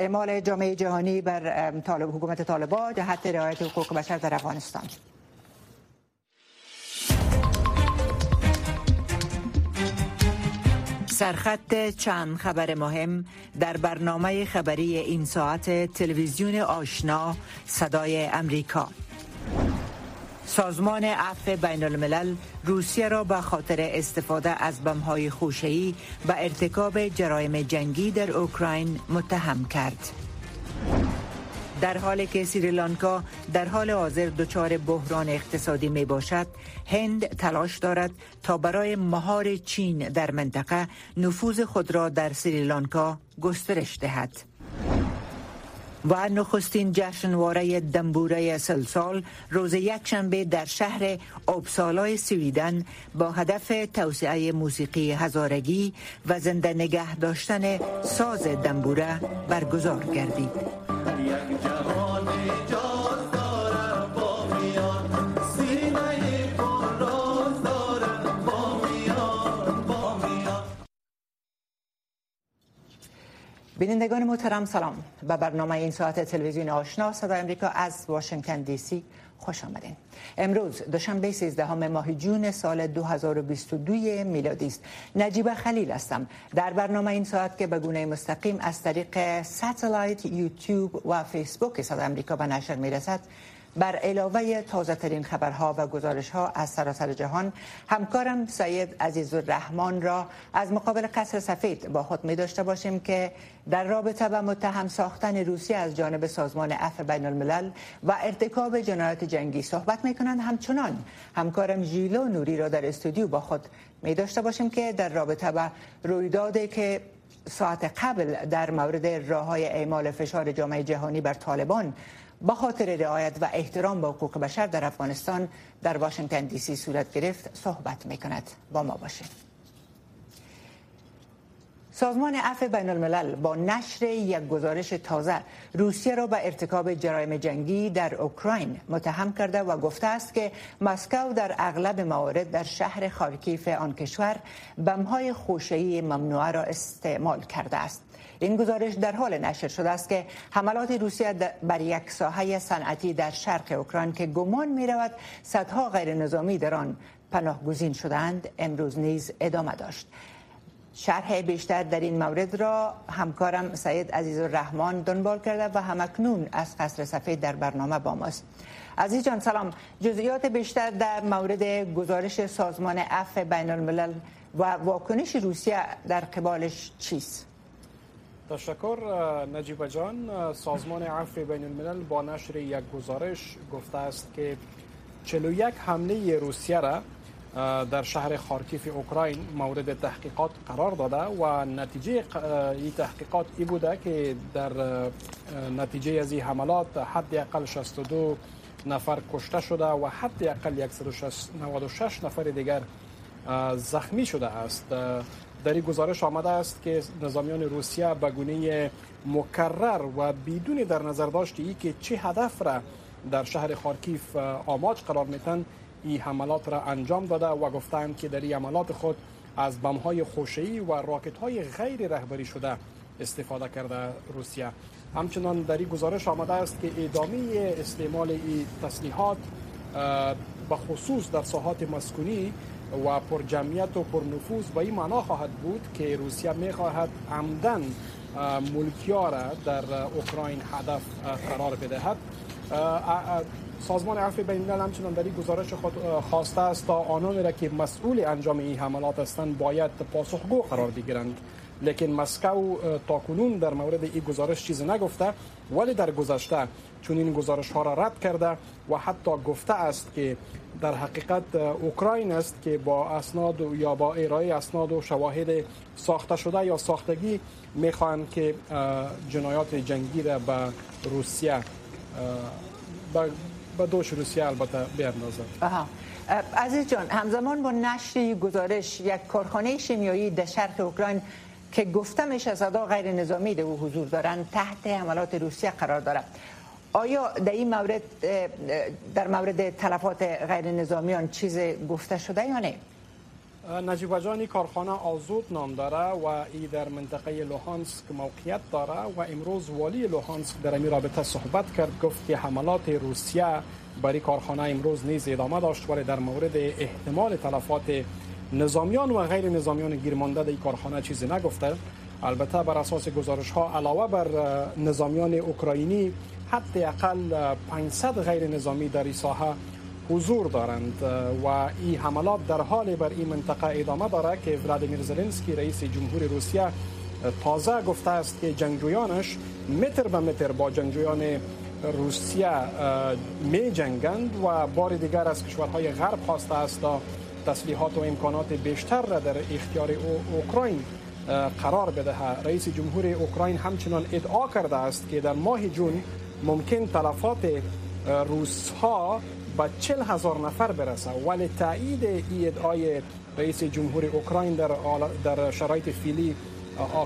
اعمال جامعه جهانی بر طالب حکومت طالبان جهت رعایت حقوق بشر در افغانستان. سرخط چند خبر مهم در برنامه خبری این ساعت تلویزیون آشنا صدای امریکا. سازمان عفو بین الملل روسیه را به خاطر استفاده از بمهای خوشه‌ای و ارتکاب جرایم جنگی در اوکراین متهم کرد. در حالی که سریلانکا در حال حاضر دچار بحران اقتصادی می باشد هند تلاش دارد تا برای مهار چین در منطقه نفوذ خود را در سریلانکا گسترش دهد و نخستین جشنواره دنبوره سلسال روز یکشنبه در شهر اوبسالای سویدن با هدف توسعه موسیقی هزارگی و زنده نگه داشتن ساز دنبوره برگزار گردید. بینندگان محترم سلام. به برنامه این ساعت تلویزیون آشنا صدای امریکا از واشنگتن دی سی. خوش آمدین. امروز دوشنبه 13 ماه جون سال 2022 میلادی است. نجیب خلیل هستم. در برنامه این ساعت که به گونه مستقیم از طریق ساتلایت یوتیوب و فیسبوک صدای امریکا به نشر می‌رسد بر علاوه تازه ترین خبرها و گزارش ها از سراسر جهان همکارم سید عزیز الرحمن را از مقابل قصر سفید با خود می داشته باشیم که در رابطه با متهم ساختن روسیه از جانب سازمان عفو بین الملل و ارتکاب جنایات جنگی صحبت می کنند همچنان همکارم ژیلو نوری را در استودیو با خود می داشته باشیم که در رابطه با رویدادی که ساعت قبل در مورد راه های اعمال فشار جامعه جهانی بر طالبان با خاطر رعایت و احترام به حقوق بشر در افغانستان در واشنگتن دی سی صورت گرفت صحبت می کند با ما باشید سازمان عفو بین الملل با نشر یک گزارش تازه روسیه را به ارتکاب جرایم جنگی در اوکراین متهم کرده و گفته است که مسکو در اغلب موارد در شهر خارکیف آن کشور بمهای خوشه‌ای ممنوعه را استعمال کرده است. این گزارش در حال نشر شده است که حملات روسیه بر یک ساحه صنعتی در شرق اوکراین که گمان می رود صدها غیر نظامی در آن پناهگزین شدند امروز نیز ادامه داشت. شرح بیشتر در این مورد را همکارم سید عزیز الرحمن دنبال کرده و همکنون از قصر سفید در برنامه با ماست. عزیز جان سلام. جزئیات بیشتر در مورد گزارش سازمان عفو بین الملل و واکنش روسیه در قبالش چیست؟ تشکر نجیب جان. سازمان عفو بین الملل با نشر یک گزارش گفته است که 41 حمله روسیه را در شهر خارکیف اوکراین مورد تحقیقات قرار داده و نتیجه این تحقیقات ای بوده که در نتیجه از این حملات حد اقل 62 نفر کشته شده و حد اقل 196 نفر دیگر زخمی شده است. در این گزارش آمده است که نظامیان روسیه به گونه مکرر و بدون در نظر داشت ای که چه هدف را در شهر خارکیف آماج قرار میتن این حملات را انجام داده و گفتند که در این حملات خود از های خوشه‌ای و های غیر رهبری شده استفاده کرده روسیه. همچنان در این گزارش آمده است که ادامه استعمال این تسلیحات به خصوص در ساحات مسکونی و پر جمعیت و پر نفوذ به این معنا خواهد بود که روسیه می خواهد عمدن ملکیار در اوکراین هدف قرار بدهد. سازمان عفو بین الملل همچنان در این گزارش خود خواسته است تا آنانی را که مسئول انجام این حملات هستند باید پاسخگو قرار بگیرند. لیکن مسکو تا کنون در مورد این گزارش چیزی نگفته ولی در گذشته چون این گزارش ها را رد کرده و حتی گفته است که در حقیقت اوکراین است که با اسناد یا با ارائه اسناد و شواهد ساخته شده یا ساختگی می‌خواهند که جنایات جنگی را به روسیه به دوش روسیه البته بیاندازد. عزیز جان همزمان با نشر گزارش یک کارخانه شیمیایی در شرق اوکراین که گفتمش از ادا غیر نظامی در حضور دارند تحت حملات روسیه قرار دارد آیا در این مورد در مورد تلفات غیر نظامیان چیز گفته شده یا نه؟ نجیب جانی کارخانه آزود نام داره و ای در منطقه لوهانسک موقعیت داره و امروز والی لوهانسک در این رابطه صحبت کرد گفت که حملات روسیه برای کارخانه امروز نیز ادامه داشت ولی در مورد احتمال تلفات نظامیان و غیر نظامیان گیرمانده در کارخانه چیزی نگفته. البته بر اساس گزارش ها علاوه بر نظامیان اوکراینی حتی اقل 500 غیر نظامی در این ساحه حضور دارند و این حملات در حال بر این منطقه ادامه داره که ولادیمیر زلنسکی رئیس جمهور روسیه تازه گفته است که جنگجویانش متر به متر با جنگجویان روسیه می جنگند و بار دیگر از کشورهای غرب خواسته است تسلیحات و امکانات بیشتر را در اختیار اوکراین قرار بدهد. رئیس جمهور اوکراین همچنان ادعا کرده است که در ماه جون ممکن تلفات روس ها به چل هزار نفر برسه ولی تایید این ادعای رئیس جمهور اوکراین در, در شرایط فیلی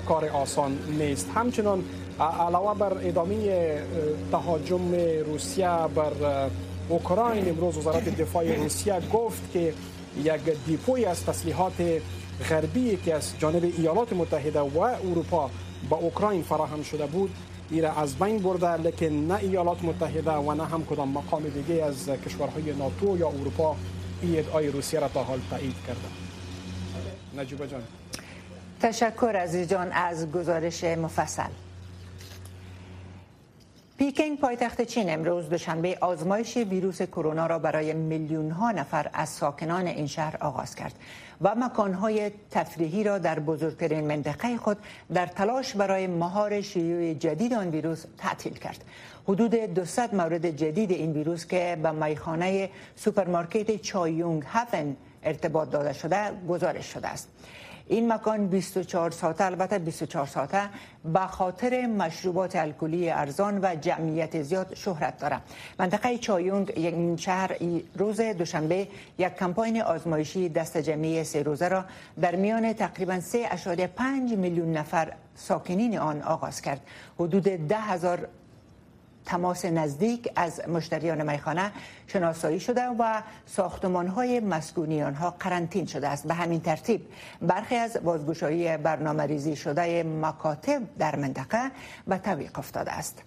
کار آسان نیست. همچنان علاوه بر ادامه تهاجم روسیه بر اوکراین امروز وزارت دفاع روسیه گفت که یک دیپوی از تسلیحات غربی که از جانب ایالات متحده و اروپا با اوکراین فراهم شده بود. ایره از بین برده لیکن نه ایالات متحده و نه هم کدام مقام دیگه از کشورهای ناتو یا اروپا این ادعای روسیه را تا حال تایید کرده. نجیب جان. تشکر از جان از گزارش مفصل. پیکینگ پایتخت چین امروز دوشنبه آزمایش ویروس کرونا را برای میلیون ها نفر از ساکنان این شهر آغاز کرد و مکانهای تفریحی را در بزرگترین منطقه خود در تلاش برای مهار شیوع جدید آن ویروس تعطیل کرد. حدود 200 مورد جدید این ویروس که به میخانه سوپرمارکت چایونگ هفن ارتباط داده شده گزارش شده است. این مکان 24 ساعته البته 24 ساعته به خاطر مشروبات الکلی ارزان و جمعیت زیاد شهرت دارد منطقه چایونگ یک شهر روز دوشنبه یک کمپاین آزمایشی دست جمعی سه روزه را در میان تقریبا 3.5 میلیون نفر ساکنین آن آغاز کرد. حدود ده هزار تماس نزدیک از مشتریان میخانه شناسایی شده و ساختمان های مسکونی آنها قرنطین شده است. به همین ترتیب برخی از بازگشایی برنامه ریزی شده مکاتب در منطقه به تویق افتاده است.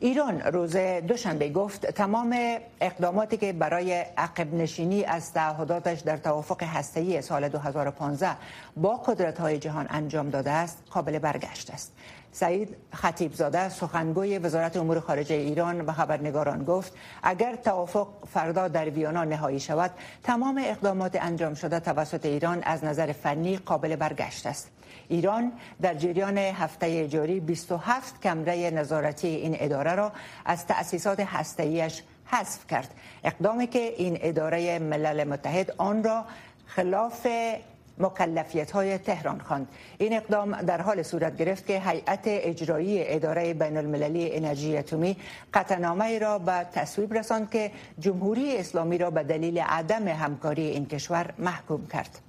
ایران روز دوشنبه گفت تمام اقداماتی که برای عقب نشینی از تعهداتش در توافق هسته‌ای سال 2015 با قدرت های جهان انجام داده است قابل برگشت است. سعید خطیبزاده سخنگوی وزارت امور خارجه ایران به خبرنگاران گفت اگر توافق فردا در ویانا نهایی شود تمام اقدامات انجام شده توسط ایران از نظر فنی قابل برگشت است. ایران در جریان هفته جاری 27 کمره نظارتی این اداره را از تأسیسات هسته‌ایش حذف کرد. اقدامی که این اداره ملل متحد آن را خلاف مکلفیت های تهران خواند. این اقدام در حال صورت گرفت که هیئت اجرایی اداره بین المللی انرژی اتمی قطعنامه را به تصویب رساند که جمهوری اسلامی را به دلیل عدم همکاری این کشور محکوم کرد.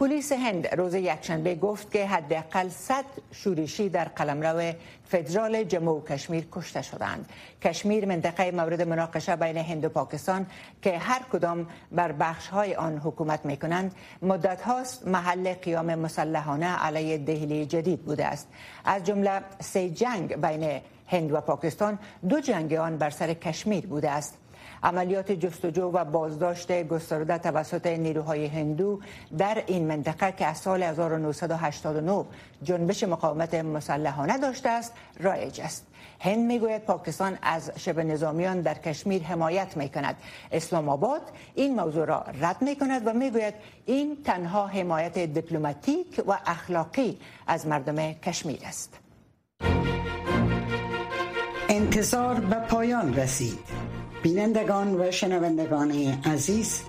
پلیس هند روز یکشنبه گفت که حداقل 100 شورشی در قلمرو فدرال جمهور و کشمیر کشته شدند. کشمیر منطقه مورد مناقشه بین هند و پاکستان که هر کدام بر بخش های آن حکومت می کنند مدت هاست محل قیام مسلحانه علیه دهلی جدید بوده است. از جمله سه جنگ بین هند و پاکستان دو جنگ آن بر سر کشمیر بوده است. عملیات جستجو و بازداشت گسترده توسط نیروهای هندو در این منطقه که از سال 1989 جنبش مقاومت مسلحانه داشته است رایج است. هند می‌گوید پاکستان از شبه نظامیان در کشمیر حمایت می کند اسلام آباد این موضوع را رد می کند و می‌گوید این تنها حمایت دیپلماتیک و اخلاقی از مردم کشمیر است. انتظار به پایان رسید. بینندگان و شنوندگان عزیز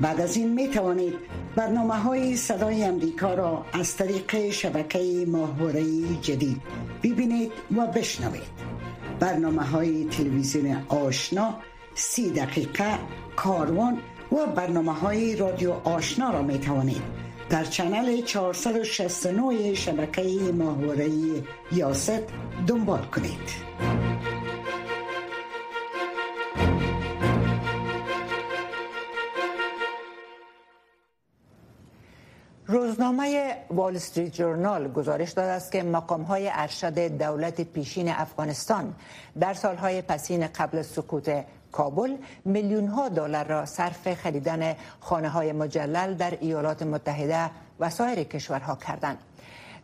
بعد از این می توانید برنامه های صدای امریکا را از طریق شبکه ماهواره جدید ببینید و بشنوید. برنامه های تلویزیون آشنا سی دقیقه کاروان و برنامه های رادیو آشنا را می توانید در چنل 469 شبکه ماهواره یاست دنبال کنید. وال استریت جورنال گزارش داده است که مقام های ارشد دولت پیشین افغانستان در سالهای پسین قبل سکوت کابل میلیون ها دلار را صرف خریدن خانه های مجلل در ایالات متحده و سایر کشورها کردند.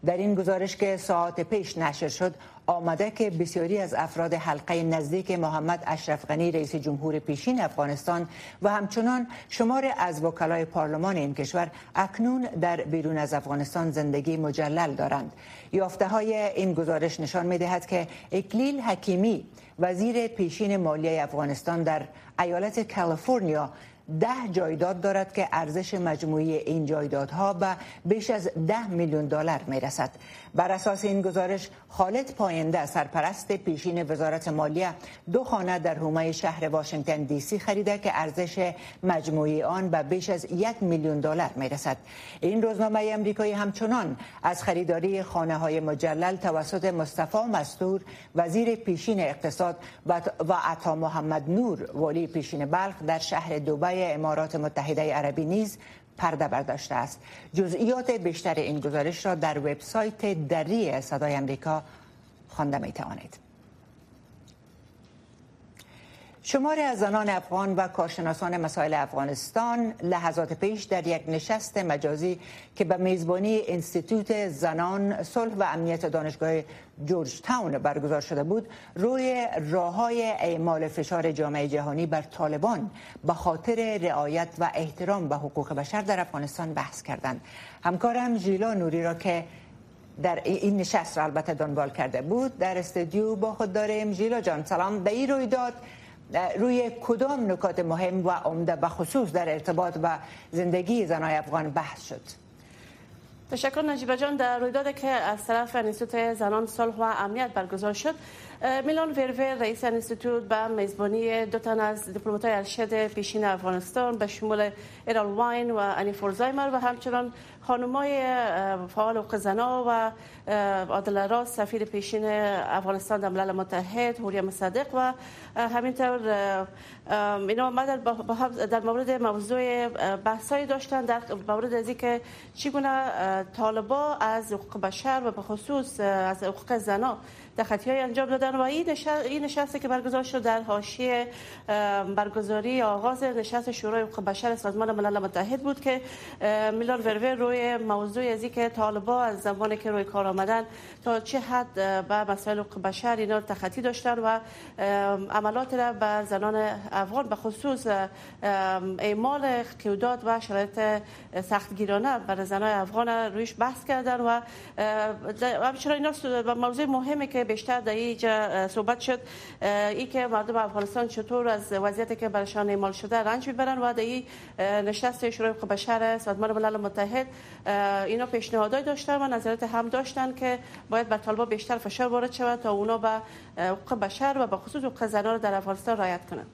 در این گزارش که ساعت پیش نشر شد آمده که بسیاری از افراد حلقه نزدیک محمد اشرف غنی رئیس جمهور پیشین افغانستان و همچنان شمار از وکلای پارلمان این کشور اکنون در بیرون از افغانستان زندگی مجلل دارند یافته های این گزارش نشان می دهد که اکلیل حکیمی وزیر پیشین مالی افغانستان در ایالت کالیفرنیا ده جایداد دارد که ارزش مجموعی این جایدادها به بیش از ده میلیون دلار می رسد. بر اساس این گزارش خالد پاینده سرپرست پیشین وزارت مالیه دو خانه در حومه شهر واشنگتن دی سی خریده که ارزش مجموعی آن به بیش از یک میلیون دلار می رسد. این روزنامه امریکایی همچنان از خریداری خانه های مجلل توسط مصطفی مستور وزیر پیشین اقتصاد و عطا محمد نور ولی پیشین بلخ در شهر دوبای امارات متحده عربی نیز پرده برداشته است. جزئیات بیشتر این گزارش را در وبسایت دری صدای امریکا خوانده می توانید شماری از زنان افغان و کارشناسان مسائل افغانستان لحظات پیش در یک نشست مجازی که به میزبانی انستیتوت زنان صلح و امنیت دانشگاه جورج تاون برگزار شده بود روی راه های اعمال فشار جامعه جهانی بر طالبان به خاطر رعایت و احترام به حقوق بشر در افغانستان بحث کردند. همکارم ژیلا نوری را که در این نشست را البته دنبال کرده بود در استودیو با خود داریم ژیلا جان سلام. به این رویداد روی کدام نکات مهم و عمده به خصوص در ارتباط با زندگی زنای افغان بحث شد؟ تشکر نجیبه جان. در رویدادی که از طرف انستیتوت زنان صلح و امنیت برگزار شد میلان ورور رئیس انستیتوت به میزبانی دو تن از دیپلمات‌های ارشد پیشین افغانستان به شمول ایرال واین و انی فورزایمر و همچنان خانمای فعال حقوق زنا و عادل راز سفیر پیشین افغانستان در ملل متحد هوریا مصدق و همینطور اینا آمدن در مورد موضوع بحثایی داشتن در مورد از که چگونه طالبا از حقوق بشر و به خصوص از حقوق زنا خطی های انجام دادن و این نشست, که برگزار شد در حاشیه برگزاری آغاز نشست شورای حقوق بشر سازمان ملل متحد بود که میلان ورور روی موضوع ازی که طالبا از زمانی که روی کار آمدن تا چه حد به مسائل حقوق بشر اینا تخطی داشتن و عملات را به زنان افغان به خصوص اعمال قیودات و شرایط سختگیرانه بر زنان افغان رویش بحث کردن و همچنین اینا موضوع مهمی که بیشتر در اینجا صحبت شد. ای که مردم افغانستان چطور از وضعیتی که برشان اعمال شده رنج می‌برن و در این نشست شورای حقوق بشر سازمان ملل متحد اینا پیشنهادات داشتن و نظرات هم داشتن که باید بر طالبان بیشتر فشار وارد شود تا اونا به حقوق بشر و به خصوص حقوق زنان در افغانستان رعایت کنند.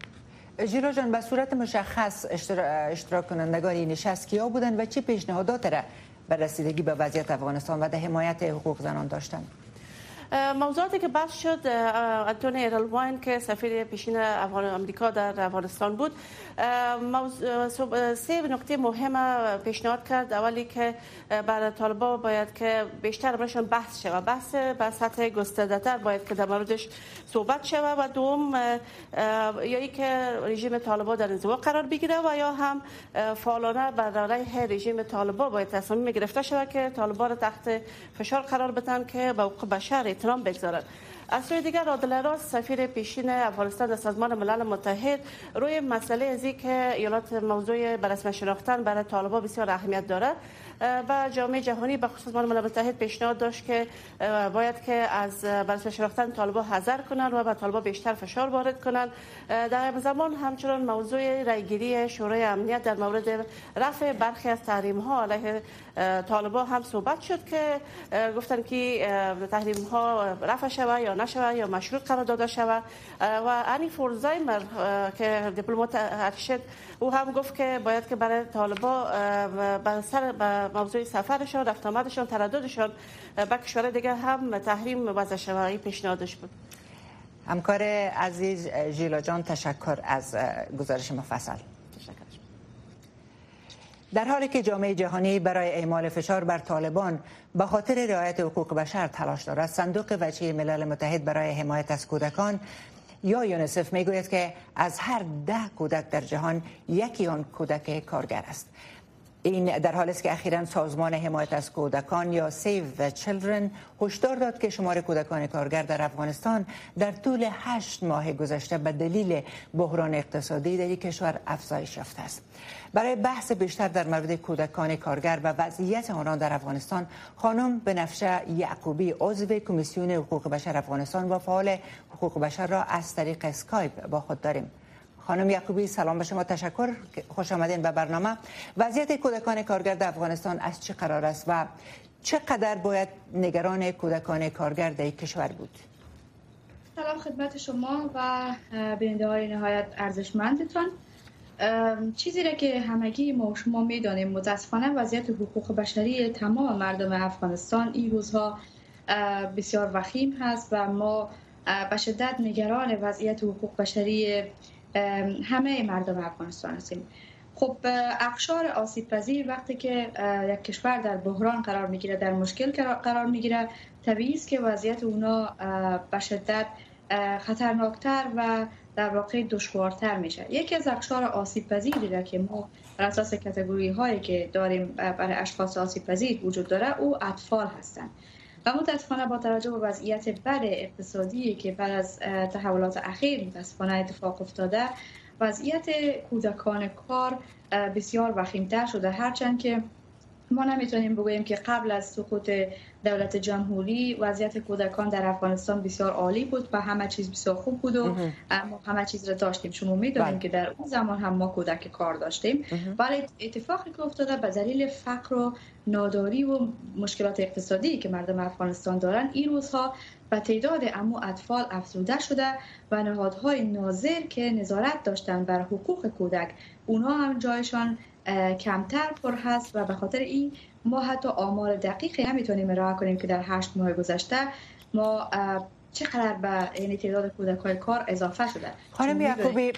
جیرو جان به صورت مشخص اشتراک کنندگان این نشست کیا بودن و چه پیشنهادات را به رسیدگی به وضعیت افغانستان و در حمایت حقوق زنان داشتند؟ موضوعاتی که بحث شد انتونی ایرلواین که سفیر پیشین افغان آمریکا در افغانستان بود سه نکته مهم پیشنهاد کرد. اولی که برای طالبا باید که بیشتر برشان بحث شود. بحث به سطح گسترده باید که در موردش صحبت شود و دوم یا ای که رژیم طالبا در انزوا قرار بگیره و یا هم فعالانه بر علیه رژیم طالبا باید تصمیم گرفته شود که طالبا را تحت فشار قرار بدن که به حقوق بشر احترام بگذارند از سوی دیگر عادل راست سفیر پیشین افغانستان در سازمان ملل متحد روی مسئله ازی که ایالات موضوع برسم شناختن برای طالبان بسیار اهمیت دارد و جامعه جهانی به خصوص ملل متحد پیشنهاد داشت که باید که از برسم شناختن طالبان حذر کنند و به طالبان بیشتر فشار وارد کنند. در زمان همچنان موضوع رایگیری شورای امنیت در مورد رفع برخی از تحریم ها علیه طالبان هم صحبت شد که گفتن که تحریم ها رفع شود یا نشود یا مشروط قرار داده شود و انی فورزایمر که دیپلمات ارشد او هم گفت که باید که برای طالبا به سر موضوع سفرشان رفت آمدشان ترددشان به کشور دیگه هم تحریم وضع شود پیشنهادش بود. همکار عزیز ژیلا جان تشکر از گزارش مفصل. در حالی که جامعه جهانی برای اعمال فشار بر طالبان به خاطر رعایت حقوق بشر تلاش دارد صندوق وجهی ملل متحد برای حمایت از کودکان یا یونسف می‌گوید که از هر ده کودک در جهان یکی آن کودک کارگر است. این در حالی است که اخیرا سازمان حمایت از کودکان یا سیو و چلدرن هشدار داد که شمار کودکان کارگر در افغانستان در طول هشت ماه گذشته به دلیل بحران اقتصادی در این کشور افزایش یافته است. برای بحث بیشتر در مورد کودکان کارگر و وضعیت آنان در افغانستان خانم بنفشه یعقوبی عضو کمیسیون حقوق بشر افغانستان و فعال حقوق بشر را از طریق اسکایپ با خود داریم. خانم یعقوبی سلام به شما تشکر خوش آمدین به برنامه. وضعیت کودکان کارگر در افغانستان از چه قرار است و چقدر باید نگران کودکان کارگر در کشور بود؟ سلام خدمت شما و بیننده های نهایت ارزشمندتان. چیزی را که همگی ما شما می‌دانیم متاسفانه وضعیت حقوق بشری تمام مردم افغانستان این روزها بسیار وخیم هست و ما به شدت نگران وضعیت حقوق بشری همه مردم افغانستان هستیم. خب اقشار آسیب پذیر وقتی که یک کشور در بحران قرار می‌گیره در مشکل قرار می‌گیره طبیعی است که وضعیت اونا به شدت خطرناکتر و در واقع دشوارتر میشه. یکی از اقشار آسیب پذیری که ما بر اساس کتگوری هایی که داریم برای اشخاص آسیب پذیر وجود داره او اطفال هستند و متاسفانه با توجه به وضعیت بد اقتصادی که بعد از تحولات اخیر متاسفانه اتفاق افتاده وضعیت کودکان کار بسیار وخیمتر شده. هرچند که ما نمی‌تونیم بگوییم که قبل از سقوط دولت جمهوری وضعیت کودکان در افغانستان بسیار عالی بود و همه چیز بسیار خوب بود و ما همه چیز را داشتیم. شما می‌دونیم بله. که در اون زمان هم ما کودک کار داشتیم. ولی اتفاقی که افتاده به دلیل فقر و ناداری و مشکلات اقتصادی که مردم افغانستان دارن این روزها و تعداد امو اطفال افزوده شده و نهادهای ناظر که نظارت داشتن بر حقوق کودک اونها هم جایشان کمتر پر هست و به خاطر این ما حتی آمار دقیقی نمی‌تونیم ارائه کنیم که در هشت ماه گذشته ما چقدر به یعنی تعداد کودک های کار اضافه شده خانم یعقوبی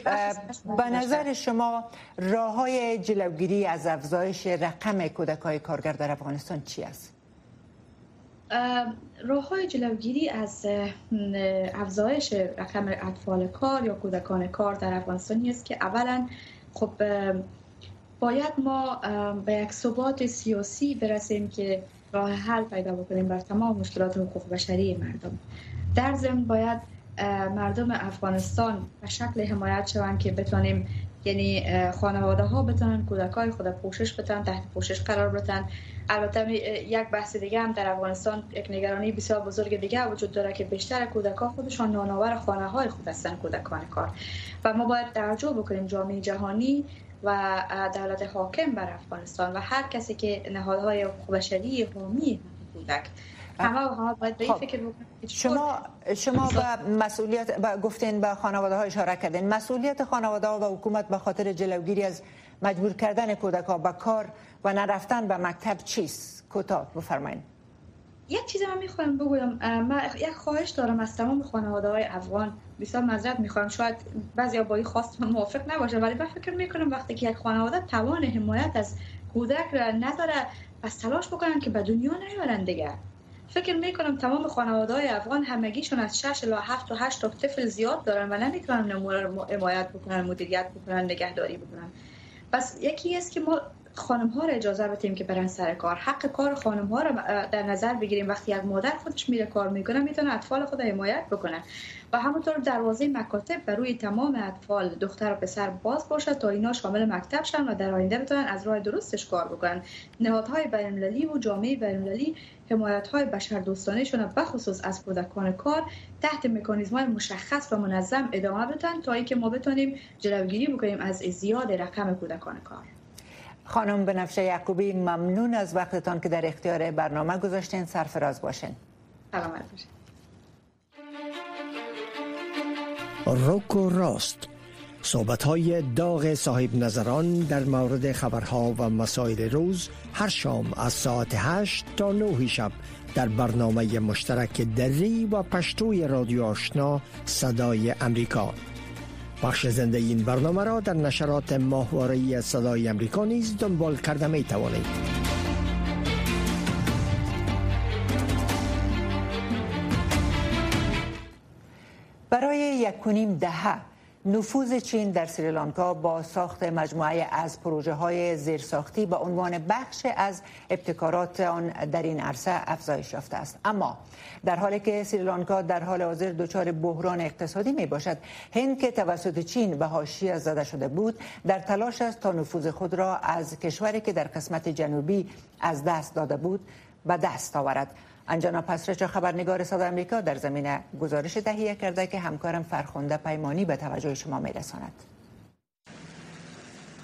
به نظر شما راه های جلوگیری از افزایش رقم کودک های کارگر در افغانستان چی است؟ راه های جلوگیری از افزایش رقم اطفال کار یا کودکان کار در افغانستان است که اولا خب باید ما به یک ثبات سیاسی برسیم که راه حل پیدا بکنیم بر تمام مشکلات حقوق بشری مردم. در ضمن باید مردم افغانستان به شکل حمایت شوند که بتونیم یعنی خانواده ها بتونن کودکای خود پوشش بدن تحت پوشش قرار بدن. البته یک بحث دیگه هم در افغانستان یک نگرانی بسیار بزرگ دیگه وجود داره که بیشتر کودکان خودشان نانآور خانه های خود هستن کودکان کار. و ما باید توجه بکنیم جامعه جهانی و دولت حاکم بر افغانستان و هر کسی که نهادهای حقوق بشری حامی کودک همه باید به این خب. فکر شما شما به مسئولیت با گفتین به خانواده ها اشاره کردین. مسئولیت خانواده ها و حکومت به خاطر جلوگیری از مجبور کردن کودک ها به کار و نرفتن به مکتب چیست؟ کوتاه بفرمایید یک چیزی من می‌خوایم بگویم. من یک خواهش دارم از تمام خانواده های افغان. بسیار معذرت می‌خوام. شاید بعضی با این خواست موافق نباشه ولی من فکر می‌کنم وقتی که یک خانواده توان حمایت از کودک را نداره پس تلاش بکنن که به دنیا نیارن دیگه. فکر می‌کنم تمام خانواده های افغان همگیشون از 6 الی 7 و 8 تا طفل زیاد دارن و نمی‌تونن حمایت بکنن مدیریت بکنن نگهداری بکنن. پس یکی است که ما خانم ها را اجازه بدیم که برن سر کار. حق کار خانم ها را در نظر بگیریم. وقتی یک مادر خودش میره کار می‌کنه می‌تونه اطفال خود حمایت بکنه. و همونطور دروازه مکاتب بر روی تمام اطفال دختر و پسر باز باشد تا اینا شامل مکتب شن و در آینده بتونن از راه درستش کار بکنن. نهادهای بین‌المللی و جامعه بین‌المللی حمایت های بشر دوستانه بخصوص از کودکان کار تحت مکانیزم های مشخص و منظم ادامه بدن تا اینکه ما بتونیم جلوگیری بکنیم از زیاد رقم کودکان کار. خانم بنفشه یعقوبی ممنون از وقتتان که در اختیار برنامه گذاشتین. سرفراز باشین. سلامت باشین روک و راست. صحبت های داغ صاحب نظران در مورد خبرها و مسائل روز هر شام از ساعت 8 تا 9 شب در برنامه مشترک دری و پشتوی رادیو آشنا صدای امریکا. بخش زنده این برنامه را در نشرات ماهواره صدای امریکا نیز دنبال کرده می توانید. برای یک کنیم دهه نفوذ چین در سریلانکا با ساخت مجموعه از پروژه های زیرساختی به عنوان بخش از ابتکارات آن در این عرصه افزایش یافته است. اما در حالی که سریلانکا در حال حاضر دچار بحران اقتصادی می باشد هند که توسط چین به حاشیه زده شده بود در تلاش است تا نفوذ خود را از کشوری که در قسمت جنوبی از دست داده بود به دست آورد. انجانا پسرچا خبرنگار صدا امریکا در زمین گزارش تهیه کرده که همکارم فرخنده پیمانی به توجه شما میرساند.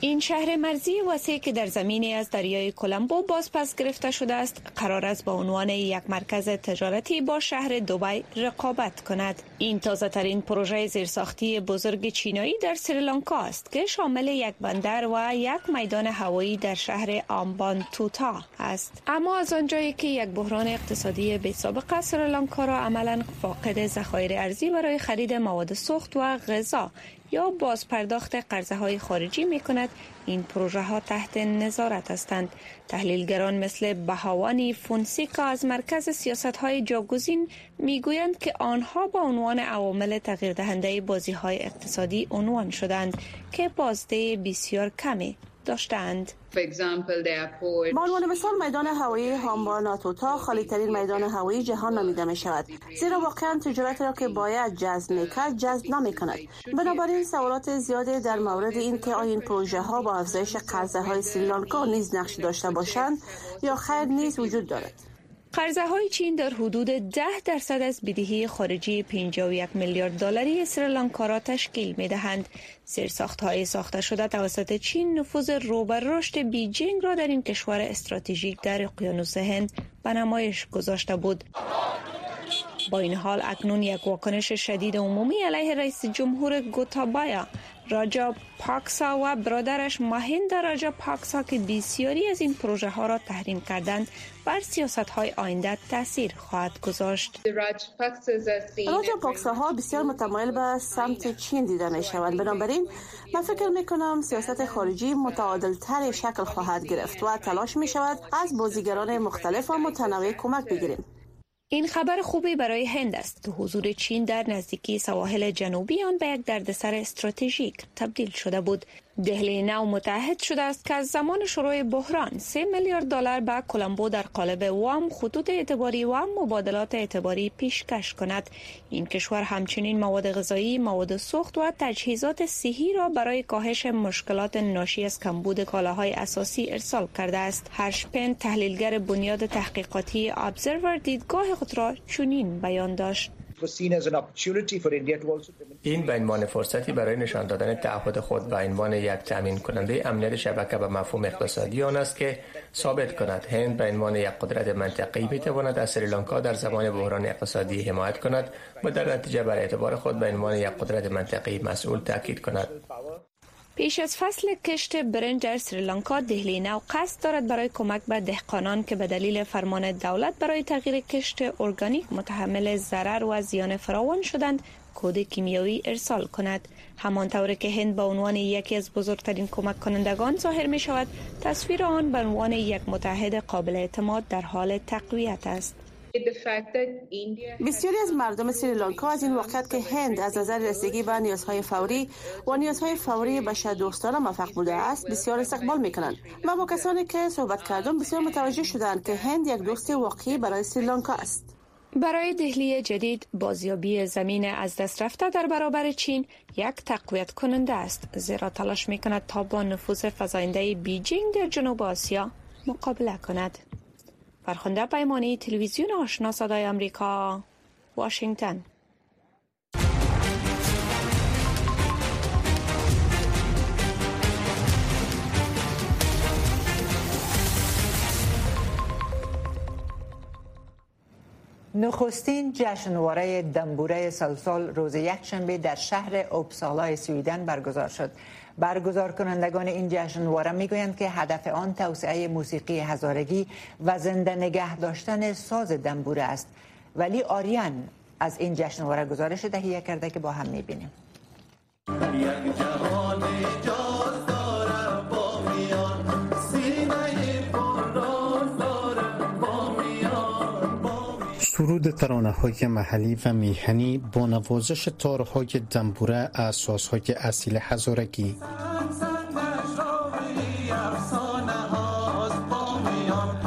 این شهر مرزی وسیع که در زمینی از دریای کلمبو باز پس گرفته شده است قرار است با عنوان یک مرکز تجارتی با شهر دوبای رقابت کند. این تازه ترین پروژه زیرساختی بزرگ چینایی در سریلانکا است که شامل یک بندر و یک میدان هوایی در شهر آمبان توتا است. اما از آنجایی که یک بحران اقتصادی بی سابقه سریلانکا را عملا فاقد ذخایر ارزی برای خرید مواد سوخت و غذا یا باز پرداخت قرضه های خارجی می کند این پروژه ها تحت نظارت هستند. تحلیلگران مثل بهاوانی فونسیکا از مرکز سیاست های جاگزین می گویند که آنها با عنوان عوامل تغییر دهنده بازی های اقتصادی عنوان شدند که بازده بسیار کمی داشتند. با عنوان مثال میدان هوایی هامبا ناتوتا خالی ترین میدان هوایی جهان نامیده می شود زیرا واقعا تجارت را که باید جذب می کرد جذب نمی کند بنابراین سوالات زیاده در مورد این که آیا این پروژه ها با افزایش قرضه های سریلانکا نیز نقش داشته باشند یا خیر نیز وجود دارد قرضه های چین در حدود 10 درصد از بدهی خارجی 51 میلیارد دلاری سریلانکا را تشکیل می دهند. ساخت های ساخته شده توسط چین نفوذ رو رشد بیجینگ را در این کشور استراتژیک در اقیانوس هند به نمایش گذاشته بود. با این حال اکنون یک واکنش شدید عمومی علیه رئیس جمهور گوتابایا راجا پاکسا و برادرش ماهند راجا پاکسا که بسیاری از این پروژه ها را تحریم کردند بر سیاست های آینده تاثیر خواهد گذاشت. راجا پاکسا ها بسیار متمایل به سمت چین دیده می شوند بنابراین من فکر می کنم سیاست خارجی متعادل تر شکل خواهد گرفت و تلاش می شود از بازیگران مختلف و متنوع کمک بگیریم. این خبر خوبی برای هند است. که حضور چین در نزدیکی سواحل جنوبی آن به یک دردسر استراتژیک تبدیل شده بود. دهلی نو متحد شده است که از زمان شروع بحران 3 میلیارد دلار به کلمبو در قالب وام خطوط اعتباری و مبادلات اعتباری پیشکش کند. این کشور همچنین مواد غذایی مواد سوخت و تجهیزات صحی را برای کاهش مشکلات ناشی از کمبود کالاهای اساسی ارسال کرده است. هرشپن تحلیلگر بنیاد تحقیقاتی ابزرور دیدگاه خود را چنین بیان داشت. این به عنوان فرصتی برای نشان دادن تعهد خود به عنوان یک تامین کننده امنیت شبکه به مفهوم اقتصادی آن است که ثابت کند. هند به عنوان یک قدرت منطقی بتواند از سریلانکا در زمان بحران اقتصادی حمایت کند و در نتیجه بر اعتبار خود به عنوان یک قدرت منطقی مسئول تاکید کند. پیش از فصل کشت برنج در سریلانکا دهلی نو قصد دارد برای کمک به دهقانان که به دلیل فرمان دولت برای تغییر کشت ارگانیک متحمل ضرر و زیان فراوان شدند کود کیمیایی ارسال کند. همان طور که هند به عنوان یکی از بزرگترین کمک کنندگان ظاهر می شود تصویر آن به عنوان یک متحد قابل اعتماد در حال تقویت است. بسیاری از مردم سریلانکا از این واقعیت که هند از نظر رسیدگی به نیازهای فوری و نیازهای فوری بشر دوستانه موفق بوده است بسیار استقبال می کنند و با کسانی که صحبت کردم بسیار متوجه شدند که هند یک دوست واقعی برای سریلانکا است. برای دهلی جدید بازیابی زمین از دست رفته در برابر چین یک تقویت کننده است. زیرا تلاش می کند تا با نفوذ فزاینده بیجینگ در جنوب آسیا مقابله کند. فرخنده پیمانی تلویزیون آشنا صدای امریکا واشنگتن. نخستین جشنواره دنبوره سلسال روز یکشنبه در شهر اوبسالا سویدن برگزار شد. برگزار کنندگان این جشنواره می‌گویند که هدف آن توسعه موسیقی هزارگی و زنده نگه داشتن ساز دنبوره است. ولی آریان از این جشنواره گزارش تهیه کرده که با هم می‌بینیم. سرود ترانه های محلی و میهنی با نوازش تارهای دنبوره از سازهای اصیل هزارگی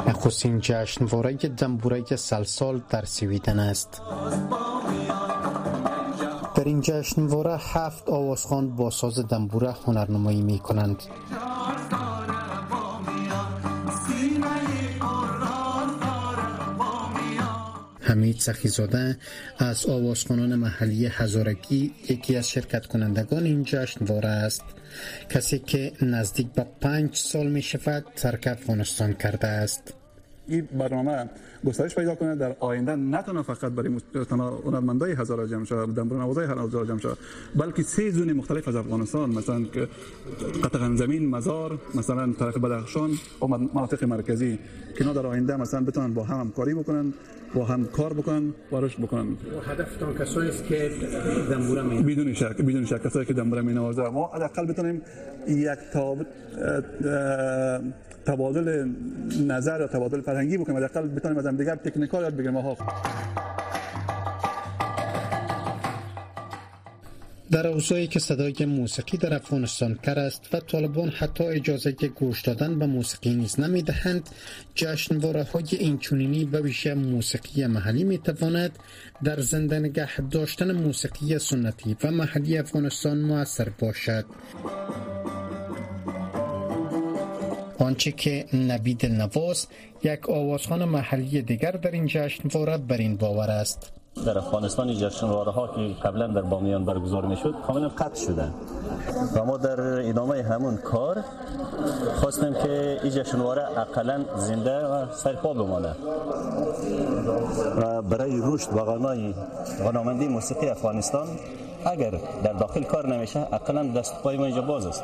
نخستین جشنواره دنبوره سلسال در سویدن است. در این جشنواره هفت آوازخان با ساز دنبوره هنرنمایی می کنند حمید سخیزاده از آوازخانان محلی هزارگی یکی از شرکت کنندگان این جشنواره است. کسی که نزدیک به پنج سال می شود ترک افغانستان کرده است. این برنامه گسترش پیدا کنه. در آینده نه تنها فقط برای هنرمندای هزار جمع شود دنبور نوازای هزار جمع شود بلکه سه زون مختلف از افغانستان مثلا قطعا زمین مزار مثلا طرف بدخشان و مناطق مرکزی که در آینده مثلا بتونن با هم همکاری بکنن با هم کار بکنن و رشد بکنن. هدفتان کسایی است که دنبوره می بدون شک بدون شک کسایی که دنبوره می نوازه ما حداقل بتونیم یک تاب تبادل نظر یا تبادل فرهنگی بکنیم. حداقل بتونیم از هم دیگر تکنیکال یاد بگیریم در اوضاعی که صدای موسیقی در افغانستان کر است و طالبان حتی اجازه گوش دادن به موسیقی نیز نمی دهند جشنواره های اینچونینی به ویژه موسیقی محلی می تواند در زنده نگه داشتن موسیقی سنتی و محلی افغانستان موثر باشد. آنچه که نبید نواز یک آوازخان محلی دیگر در این جشنواره بر این باور است. در افغانستان جشنواره ها که قبلا در بامیان برگزار می شد کاملا قطع شده. و ما در ادامه همون کار خواستیم که این جشنواره اقلا زنده و سرپا بمانه و برای رشد و غنای غنامندی موسیقی افغانستان اگر در داخل کار نمیشه اقلا دست پای ما اینجا باز است.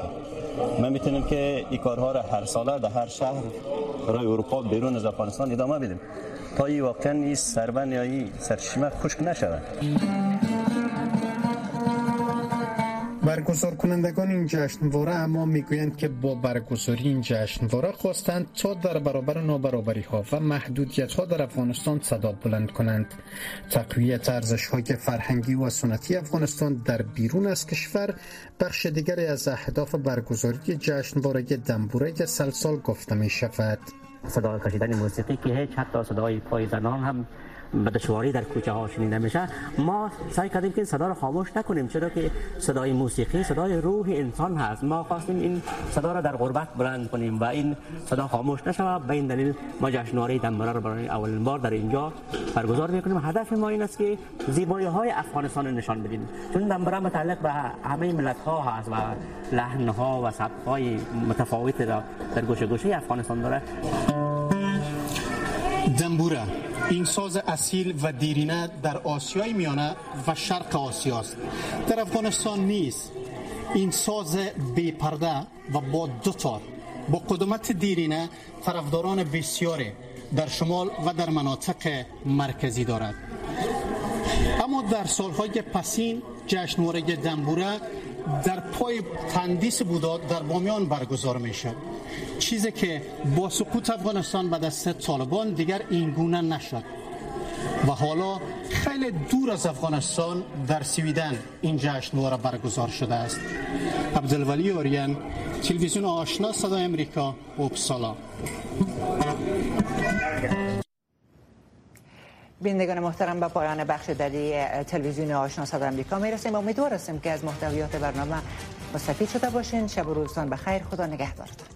ما می‌تونیم که این کارها را هر ساله در هر شهر برای اروپا بیرون از افغانستان ادامه بدیم تا این واقعا این سربن یا این سرشیمه خشک نشود. برگزار کنندگان این جشنواره اما می‌گویند که با برگزاری این جشنواره خواستند تا در برابر نابرابری ها و محدودیت ها در افغانستان صدا بلند کنند. تقویت ارزش های فرهنگی و سنتی افغانستان در بیرون از کشور بخش دیگری از اهداف برگزاری جشنواره دنبوره سلسال گفته می شود صدا کشیدن موسیقی که هیچ حتی صدای پای زنان هم به دشواری در کوچه ها شنیده میشه. ما سعی کردیم که صدا رو خاموش نکنیم چرا که صدای موسیقی صدای روح انسان هست. ما خواستیم این صدا رو در غربت بلند کنیم و این صدا خاموش نشه به این دلیل ما جشنواره دنبره رو برای اولین بار در اینجا برگزار می‌کنیم. هدف ما این است که زیبایی های افغانستان رو نشان بدیم. چون دنبره متعلق به همه ملت ها هست و لحن ها و سبک های متفاوت در گوشه گوشه افغانستان داره. دنبوره این ساز اصیل و دیرینه در آسیای میانه و شرق آسیاست. در افغانستان نیست. این ساز بی پرده و با دو تار با قدمت دیرینه طرفداران بسیاری در شمال و در مناطق مرکزی دارد. اما در سالهای پسین جشنواره دنبوره در پای تندیس بودا در بامیان برگزار می شد چیزی که با سقوط افغانستان به دست طالبان دیگر این گونه نشد. و حالا خیلی دور از افغانستان در سویدن این جشنواره برگزار شده است. عبدالولی اوریان تلویزیون آشنا صدای امریکا اوپسالا بینندگان محترم به پایان بخش دری تلویزیون آشنا صدای امریکا می‌رسیم. امیدوار هستیم که از محتویات برنامه مستفید شده باشین. شب و روزتان بخیر. خدا نگهدارتان